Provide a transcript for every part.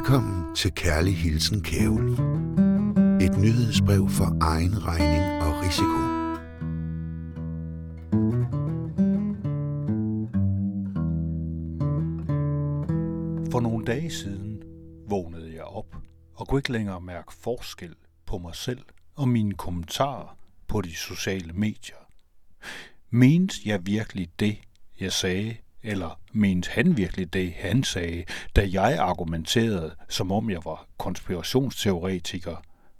Velkommen til Kærlig Hilsen Kævel. Et nyhedsbrev for egen regning og risiko. For nogle dage siden vågnede jeg op og kunne ikke længere mærke forskel på mig selv og mine kommentarer på de sociale medier. Mente jeg virkelig det, jeg sagde, eller mente han virkelig det, han sagde, da jeg argumenterede, som om jeg var konspirationsteoretiker,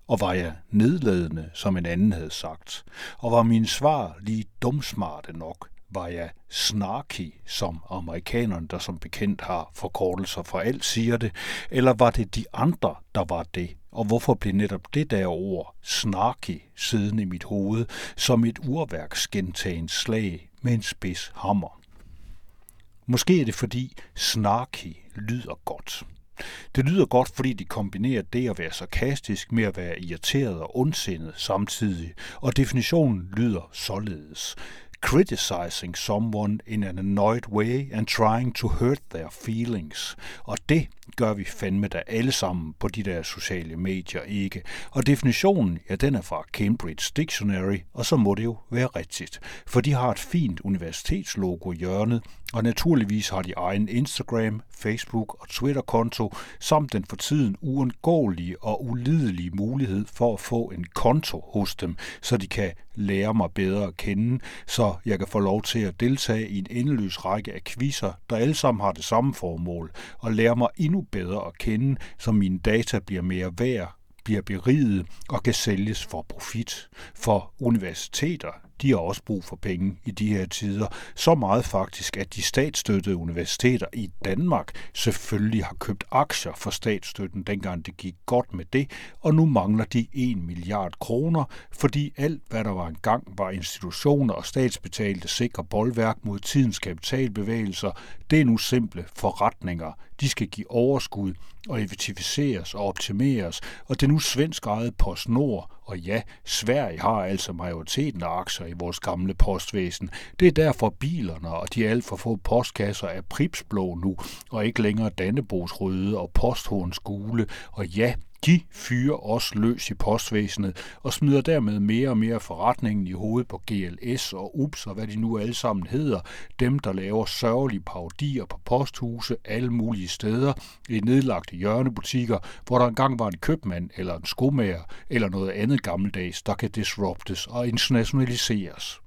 og var jeg nedladende, som en anden havde sagt, og var mine svar lige dumsmarte nok, var jeg snarky, som amerikanerne, der som bekendt har forkortelser for alt, siger det, eller var det de andre, der var det? Og hvorfor blev netop det der ord, snarky, siddende i mit hoved, som et urværksgentagens slag med en spids hammer? Måske er det fordi snarky lyder godt. Det lyder godt, fordi de kombinerer det at være sarkastisk med at være irriteret og ondsindet samtidig, og definitionen lyder således criticizing someone in an annoyed way and trying to hurt their feelings. Og det gør vi fandme da alle sammen på de der sociale medier ikke. Og definitionen, ja, den er fra Cambridge Dictionary, og så må det jo være rigtigt. For de har et fint universitetslogo i hjørnet, og naturligvis har de egen Instagram, Facebook og Twitter-konto, samt den for tiden uundgåelige og ulidelige mulighed for at få en konto hos dem, så de kan lære mig bedre at kende, så jeg kan få lov til at deltage i en endeløs række af quizzer, der alle sammen har det samme formål, og lære mig endnu bedre at kende, så mine data bliver mere værd, bliver beriget og kan sælges for profit. For universiteter, de har også brug for penge i de her tider. Så meget faktisk, at de statsstøttede universiteter i Danmark selvfølgelig har købt aktier for statsstøtten, dengang det gik godt med det, og nu mangler de 1 milliard kroner, fordi alt, hvad der var engang var institutioner og statsbetalte sikre boldværk mod tidens kapitalbevægelser, det er nu simple forretninger. De skal give overskud og effektiviseres og optimeres, og det nu svensk eget PostNord, og ja, Sverige har altså majoriteten af aktier i vores gamle postvæsen. Det er derfor bilerne og de alt for få postkasser er pripsblå nu, og ikke længere Dannebos røde og posthorns gule, og ja, de fyrer også løs i postvæsenet og smider dermed mere og mere forretningen i hovedet på GLS og UPS og hvad de nu alle sammen hedder. Dem, der laver sørgelige parodier på posthuse alle mulige steder i nedlagte hjørnebutikker, hvor der engang var en købmand eller en skomager eller noget andet gammeldags, der kan disruptes og internationaliseres.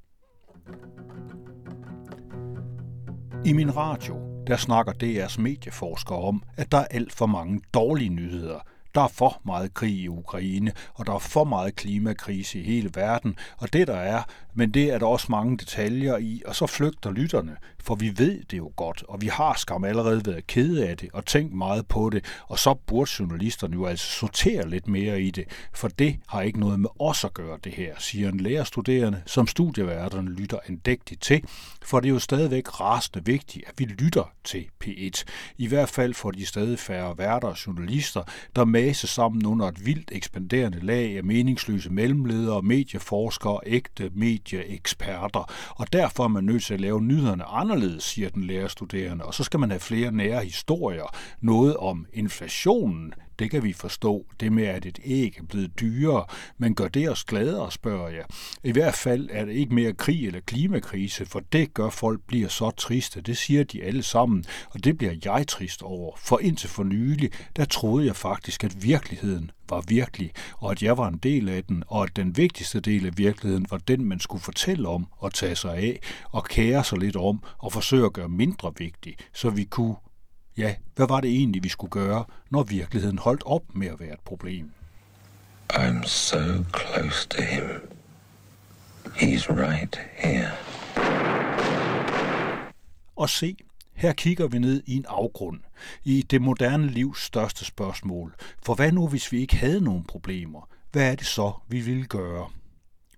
I min radio, der snakker DR's medieforskere om, at der er alt for mange dårlige nyheder – der er for meget krig i Ukraine, og der er for meget klimakrise i hele verden, og det der er, men det er der også mange detaljer i, og så flygter lytterne, for vi ved det jo godt, og vi har skam allerede været kede af det og tænkt meget på det, og så burde journalisterne jo altså sortere lidt mere i det, for det har ikke noget med os at gøre det her, siger en lærerstuderende, som studieværterne lytter andægtigt til, for det er jo stadigvæk rasende vigtigt, at vi lytter til P1. I hvert fald for de stadig færre værter og journalister, der maser sammen under et vildt ekspanderende lag af meningsløse mellemledere, medieforskere ægte medieeksperter. Og derfor er man nødt til at lave nyhederne anderledes, siger den lærerstuderende. Og så skal man have flere nære historier. Noget om inflationen, det kan vi forstå. Det med, at et æg er blevet dyrere. Men gør det os gladere, spørger jeg. I hvert fald er det ikke mere krig eller klimakrise, for det gør folk bliver så triste. Det siger de alle sammen, og det bliver jeg trist over. For indtil for nylig, der troede jeg faktisk, at virkeligheden var virkelig, og at jeg var en del af den, og at den vigtigste del af virkeligheden var den, man skulle fortælle om og tage sig af, og kære sig lidt om, og forsøge at gøre mindre vigtig, så vi kunne Ja, hvad var det egentlig, vi skulle gøre, når virkeligheden holdt op med at være et problem? I'm so close to him. He's right here. Og se, her kigger vi ned i en afgrund, i det moderne livs største spørgsmål. For hvad nu, hvis vi ikke havde nogen problemer? Hvad er det så, vi ville gøre?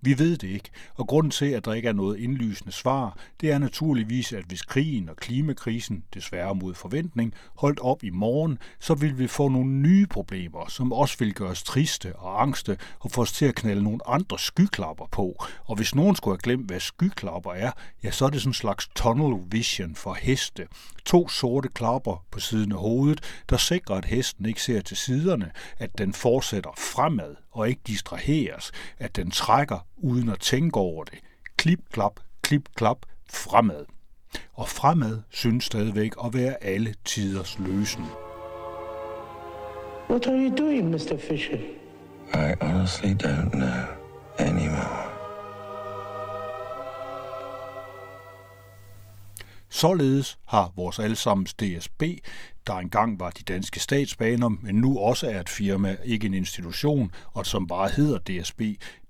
Vi ved det ikke, og grunden til, at der ikke er noget indlysende svar, det er naturligvis, at hvis krigen og klimakrisen, desværre mod forventning, holdt op i morgen, så vil vi få nogle nye problemer, som også vil gøre os triste og angste og få os til at knalde nogle andre skyklapper på. Og hvis nogen skulle have glemt, hvad skyklapper er, ja, så er det sådan en slags tunnel vision for heste. To sorte klapper på siden af hovedet, der sikrer, at hesten ikke ser til siderne, at den fortsætter fremad og ikke distraheres, at den trækker uden at tænke over det. Klip, klap, klip, klap, fremad. Og fremad synes stadigvæk at være alle tiders løsning. What are you doing, Mr. Fisher? I honestly don't know anymore. Således har vores allesammens DSB, der engang var de danske statsbaner, men nu også er et firma, ikke en institution, og som bare hedder DSB,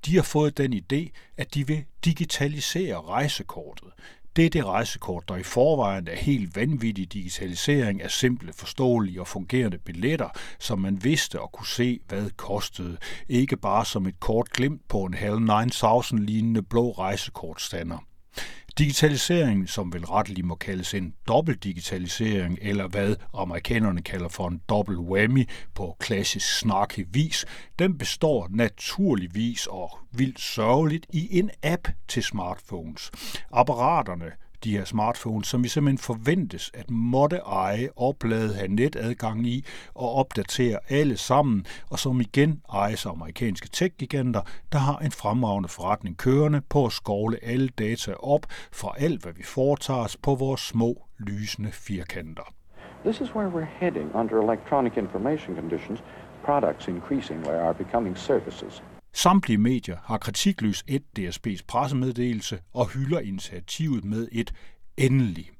de har fået den idé, at de vil digitalisere rejsekortet. Det er det rejsekort, der i forvejen er helt vanvittig digitalisering af simple, forståelige og fungerende billetter, som man vidste og kunne se, hvad kostede. Ikke bare som et kort glimt på en halv 9000 lignende blå rejsekortstander. Digitalisering, som vel rettelig må kaldes en dobbelt-digitalisering, eller hvad amerikanerne kalder for en dobbelt whammy på klassisk snakke vis, den består naturligvis og vildt sørgeligt i en app til smartphones. Apparaterne de her smartphones, som vi simpelthen forventes at måtte eje, oplade, have netadgang i og opdatere alle sammen, og som igen ejes af amerikanske tech-giganter, der har en fremragende forretning kørende på at skovle alle data op fra alt, hvad vi foretager os på vores små, lysende firkanter. This is where we're heading under electronic information conditions. Products increasingly are becoming services. Samtlige medier har kritikløst et DSB's pressemeddelelse og hylder initiativet med et endelig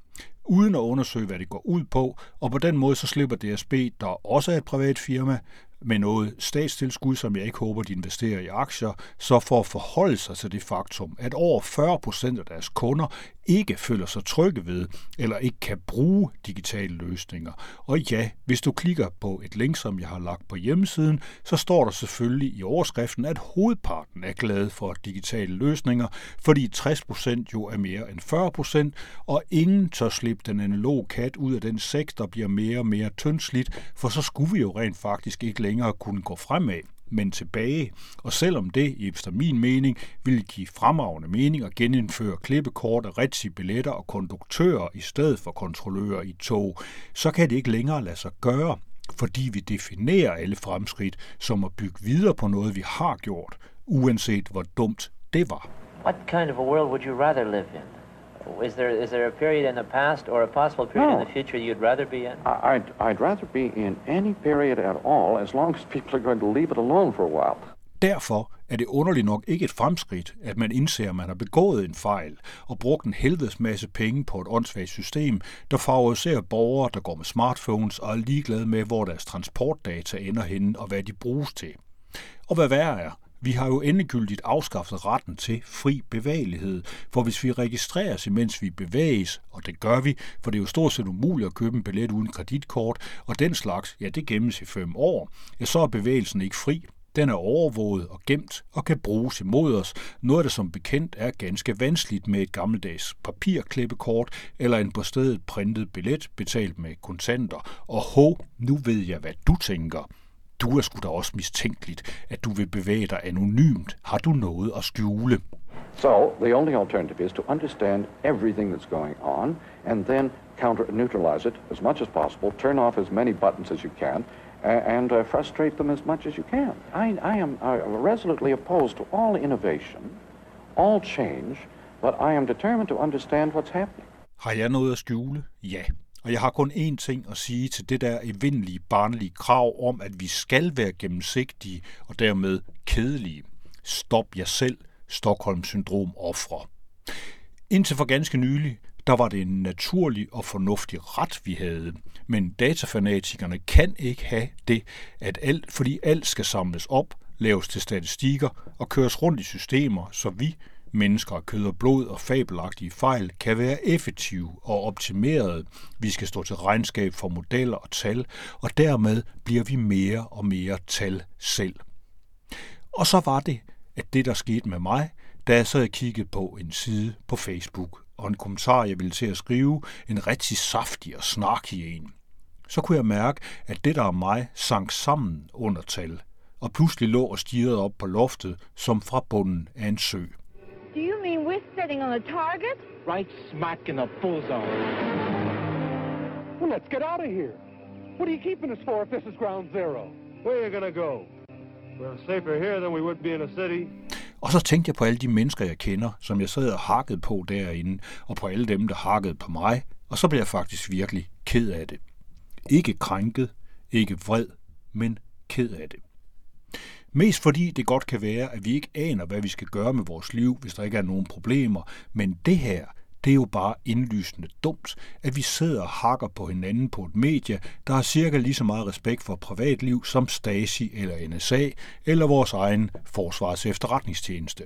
uden at undersøge, hvad det går ud på, og på den måde så slipper DSB, der også er et privat firma, med noget statstilskud, som jeg ikke håber, de investerer i aktier, så for at forholde sig til det faktum, at over 40 procent af deres kunder ikke føler sig trygge ved, eller ikke kan bruge digitale løsninger. Og ja, hvis du klikker på et link, som jeg har lagt på hjemmesiden, så står der selvfølgelig i overskriften, at hovedparten er glade for digitale løsninger, fordi 60 procent jo er mere end 40 procent, og ingen tør slippe den analoge kat ud af den sæk, der bliver mere og mere tyndslidt, for så skulle vi jo rent faktisk ikke længere kunne gå fremad men tilbage. Og selvom det, efter min mening, ville give fremragende mening at genindføre klippekort af rigtige billetter og konduktører i stedet for kontrollører i tog, så kan det ikke længere lade sig gøre, fordi vi definerer alle fremskridt som at bygge videre på noget, vi har gjort, uanset hvor dumt det var. What kind of a world would you rather live in? Is there is there a period in the past or a possible period no. in the future you'd rather be in? I'd, I'd rather be in any period at all, as long as people are going to leave it alone for a while. Derfor er det underligt nok ikke et fremskridt, at man indser, at man har begået en fejl og brugt en helvedes masse penge på et åndssvagt system, der favoriserer borgere, der går med smartphones og er ligeglade med, hvor deres transportdata ender henne og hvad de bruges til. Og hvad værre er, vi har jo endegyldigt afskaffet retten til fri bevægelighed, for hvis vi registreres, imens vi bevæges, og det gør vi, for det er jo stort set umuligt at købe en billet uden kreditkort, og den slags, ja det gemmes i fem år, ja så er bevægelsen ikke fri. Den er overvåget og gemt og kan bruges imod os, noget der som bekendt er ganske vanskeligt med et gammeldags papirklippekort eller en på stedet printet billet betalt med kontanter. Og ho, nu ved jeg, hvad du tænker. Du er sgu da også mistænkeligt, at du vil bevæge dig anonymt. Har du noget at skjule? So, the only alternative is to understand everything that's going on and then counter neutralize it as much as possible, turn off as many buttons as you can, and uh, frustrate them as much as you can. I, I am uh, resolutely opposed to all innovation, all change, but I am determined to understand what's happening. Har jeg noget at skjule? Ja. Og jeg har kun én ting at sige til det der evindelige barnlige krav om, at vi skal være gennemsigtige og dermed kedelige. Stop jer selv, Stockholm-syndrom ofre. Indtil for ganske nylig, der var det en naturlig og fornuftig ret, vi havde. Men datafanatikerne kan ikke have det, at alt, fordi alt skal samles op, laves til statistikker og køres rundt i systemer, så vi, mennesker af kød og blod og fabelagtige fejl kan være effektive og optimerede. Vi skal stå til regnskab for modeller og tal, og dermed bliver vi mere og mere tal selv. Og så var det, at det, der skete med mig, da jeg så kiggede på en side på Facebook og en kommentar, jeg ville til at skrive, en rigtig saftig og snarkig en, så kunne jeg mærke, at det, der er mig, sank sammen under tal, og pludselig lå og stirrede op på loftet, som fra bunden af en sø. Do you mean we're sitting on a target? Right smack in the bullseye. Well, let's get out of here. What are you keeping us for if this is ground zero? Where are you gonna go? We're safer here than we would be in a city. Og så tænkte jeg på alle de mennesker, jeg kender, som jeg sad og hakket på derinde, og på alle dem, der hakkede på mig, og så blev jeg faktisk virkelig ked af det. Ikke krænket, ikke vred, men ked af det. Mest fordi det godt kan være, at vi ikke aner, hvad vi skal gøre med vores liv, hvis der ikke er nogen problemer, men det her, det er jo bare indlysende dumt, at vi sidder og hakker på hinanden på et medie, der har cirka lige så meget respekt for privatliv som Stasi eller NSA eller vores egen forsvars efterretningstjeneste.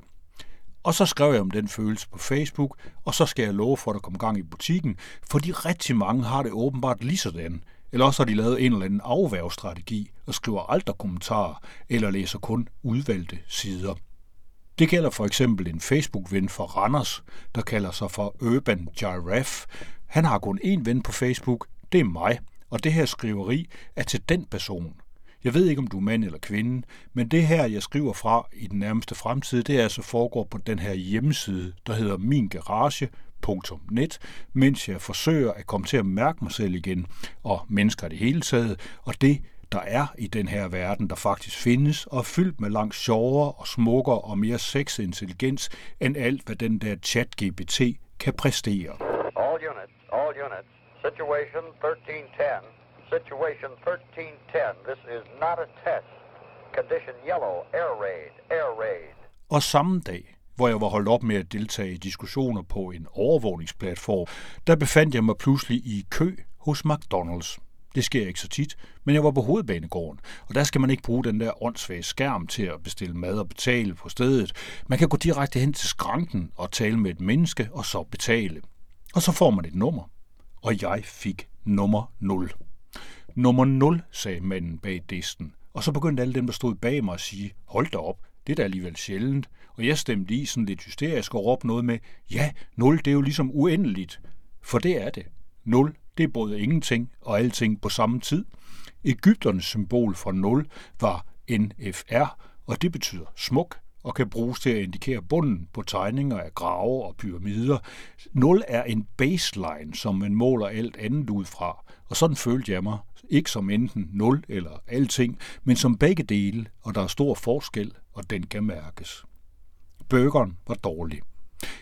Og så skrev jeg om den følelse på Facebook, og så skal jeg love for, at der kom gang i butikken, fordi rigtig mange har det åbenbart lige sådan. Eller også har de lavet en eller anden afværgstrategi og skriver aldrig kommentarer, eller læser kun udvalgte sider. Det gælder for eksempel en Facebook-ven fra Randers, der kalder sig for Urban Giraffe. Han har kun én ven på Facebook, det er mig, og det her skriveri er til den person. Jeg ved ikke, om du er mand eller kvinde, men det her, jeg skriver fra i den nærmeste fremtid, det er altså foregår på den her hjemmeside, der hedder Min Garage, mingarage.net, mens jeg forsøger at komme til at mærke mig selv igen, og mennesker det hele taget, og det der er i den her verden, der faktisk findes, og er fyldt med langt sjovere og smukkere og mere sexintelligens end alt, hvad den der chat-GPT kan præstere. All units, all units. Situation 1310. Situation 1310. This is not a test. Condition yellow. Air raid. Air raid. Og samme dag, hvor jeg var holdt op med at deltage i diskussioner på en overvågningsplatform, der befandt jeg mig pludselig i kø hos McDonald's. Det sker ikke så tit, men jeg var på hovedbanegården, og der skal man ikke bruge den der åndssvage skærm til at bestille mad og betale på stedet. Man kan gå direkte hen til skranken og tale med et menneske, og så betale. Og så får man et nummer. Og jeg fik nummer 0. Nummer 0, sagde manden bag disken. Og så begyndte alle dem, der stod bag mig at sige, hold da op, det er da alligevel sjældent. Og jeg stemte i sådan lidt hysterisk og råbte noget med, ja, 0 det er jo ligesom uendeligt. For det er det. 0 det er både ingenting og alting på samme tid. Ægypternes symbol for 0 var NFR, og det betyder smuk og kan bruges til at indikere bunden på tegninger af grave og pyramider. 0 er en baseline, som man måler alt andet ud fra, og sådan følte jeg mig. Ikke som enten 0 eller alting, men som begge dele, og der er stor forskel, og den kan mærkes. Burgeren var dårlig.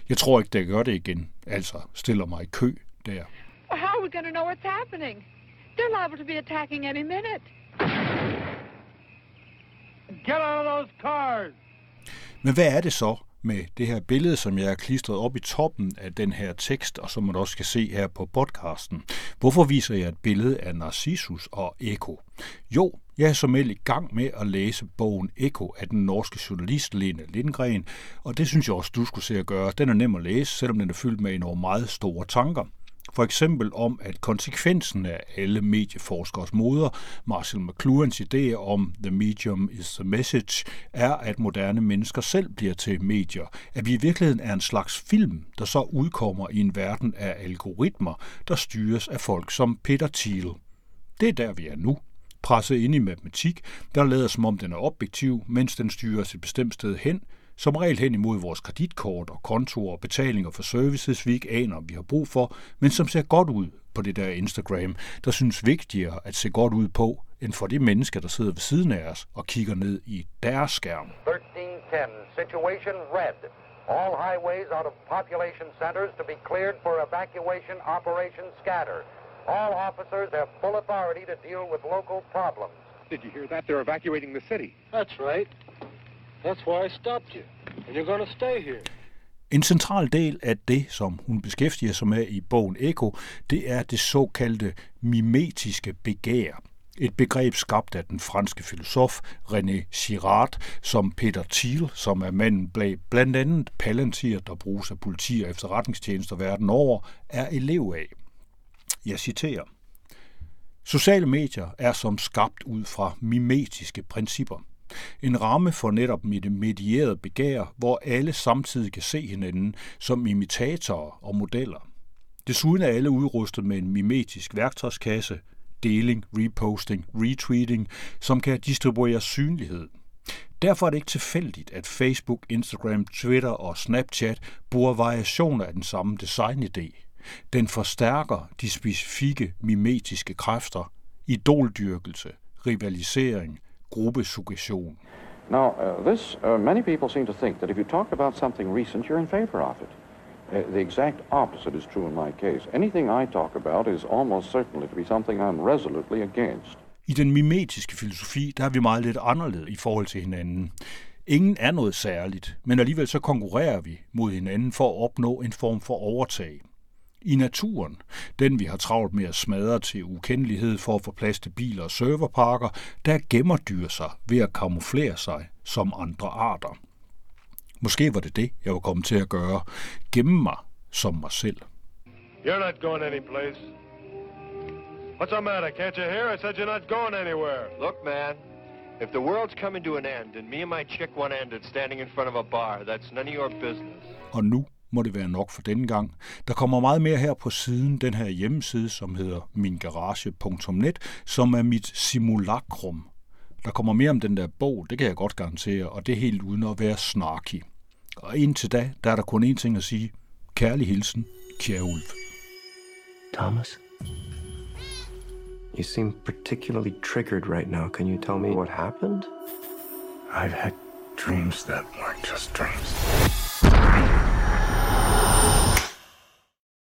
Jeg tror ikke, det gør det igen, altså stiller mig i kø der. Well, how are we going to know what's happening? They're liable to be attacking any minute. Get out of those cars! Men hvad er det så med det her billede, som jeg har klistret op i toppen af den her tekst, og som man også kan se her på podcasten? Hvorfor viser jeg et billede af Narcissus og Eko? Jo, jeg er som i gang med at læse bogen Eko af den norske journalist Lene Lindgren, og det synes jeg også, du skulle se at gøre. Den er nem at læse, selvom den er fyldt med enormt meget store tanker. For eksempel om, at konsekvensen af alle medieforskers moder, Marshall McLuhans idé om The Medium is the Message, er, at moderne mennesker selv bliver til medier. At vi i virkeligheden er en slags film, der så udkommer i en verden af algoritmer, der styres af folk som Peter Thiel. Det er der, vi er nu presset ind i matematik, der lader som om den er objektiv, mens den styrer os et bestemt sted hen, som regel hen imod vores kreditkort og kontoer og betalinger for services, vi ikke aner, vi har brug for, men som ser godt ud på det der Instagram, der synes vigtigere at se godt ud på, end for de mennesker, der sidder ved siden af os og kigger ned i deres skærm. 1310. Situation red. All highways out of population centers to be cleared for evacuation Operation Scatter. All officers have full authority to deal with local problems. Did you hear that? They're evacuating the city. That's right. That's why I stopped you. And you're gonna stay here. En central del af det, som hun beskæftiger sig med i bogen Eko, det er det såkaldte mimetiske begær. Et begreb skabt af den franske filosof René Girard, som Peter Thiel, som er manden bag blandt andet Palantir, der bruges af politi og efterretningstjenester verden over, er elev af. Jeg citerer. Sociale medier er som skabt ud fra mimetiske principper. En ramme for netop mit begær, hvor alle samtidig kan se hinanden som imitatorer og modeller. Desuden er alle udrustet med en mimetisk værktøjskasse, deling, reposting, retweeting, som kan distribuere synlighed. Derfor er det ikke tilfældigt, at Facebook, Instagram, Twitter og Snapchat bruger variationer af den samme designidé. Den forstærker de specifikke mimetiske kræfter, idoldyrkelse, rivalisering, gruppesuggestion. Now, uh, this, uh, many people seem to think that if you talk about something recent, you're in favor of it. Uh, the exact opposite is true in my case. Anything I talk about is almost certainly to be something I'm resolutely against. I den mimetiske filosofi, der er vi meget lidt anderledes i forhold til hinanden. Ingen er noget særligt, men alligevel så konkurrerer vi mod hinanden for at opnå en form for overtag. I naturen, den vi har travlt med at smadre til ukendelighed for at få plads til biler og serverparker, der gemmer dyr sig ved at kamuflere sig som andre arter. Måske var det det, jeg var kommet til at gøre. Gemme mig som mig selv. You're not going anyplace. What's the matter? Can't you hear? I said you're not going anywhere. Look, man, if the world's coming to an end and me and my chick one ended standing in front of a bar, that's none of your business. Og nu må det være nok for denne gang. Der kommer meget mere her på siden, den her hjemmeside, som hedder mingarage.net, som er mit simulakrum. Der kommer mere om den der bog, det kan jeg godt garantere, og det er helt uden at være snarky. Og indtil da, der er der kun én ting at sige. Kærlig hilsen, Kjærulv. Thomas? You seem particularly triggered right now. Can you tell me what happened? I've had dreams that weren't just dreams.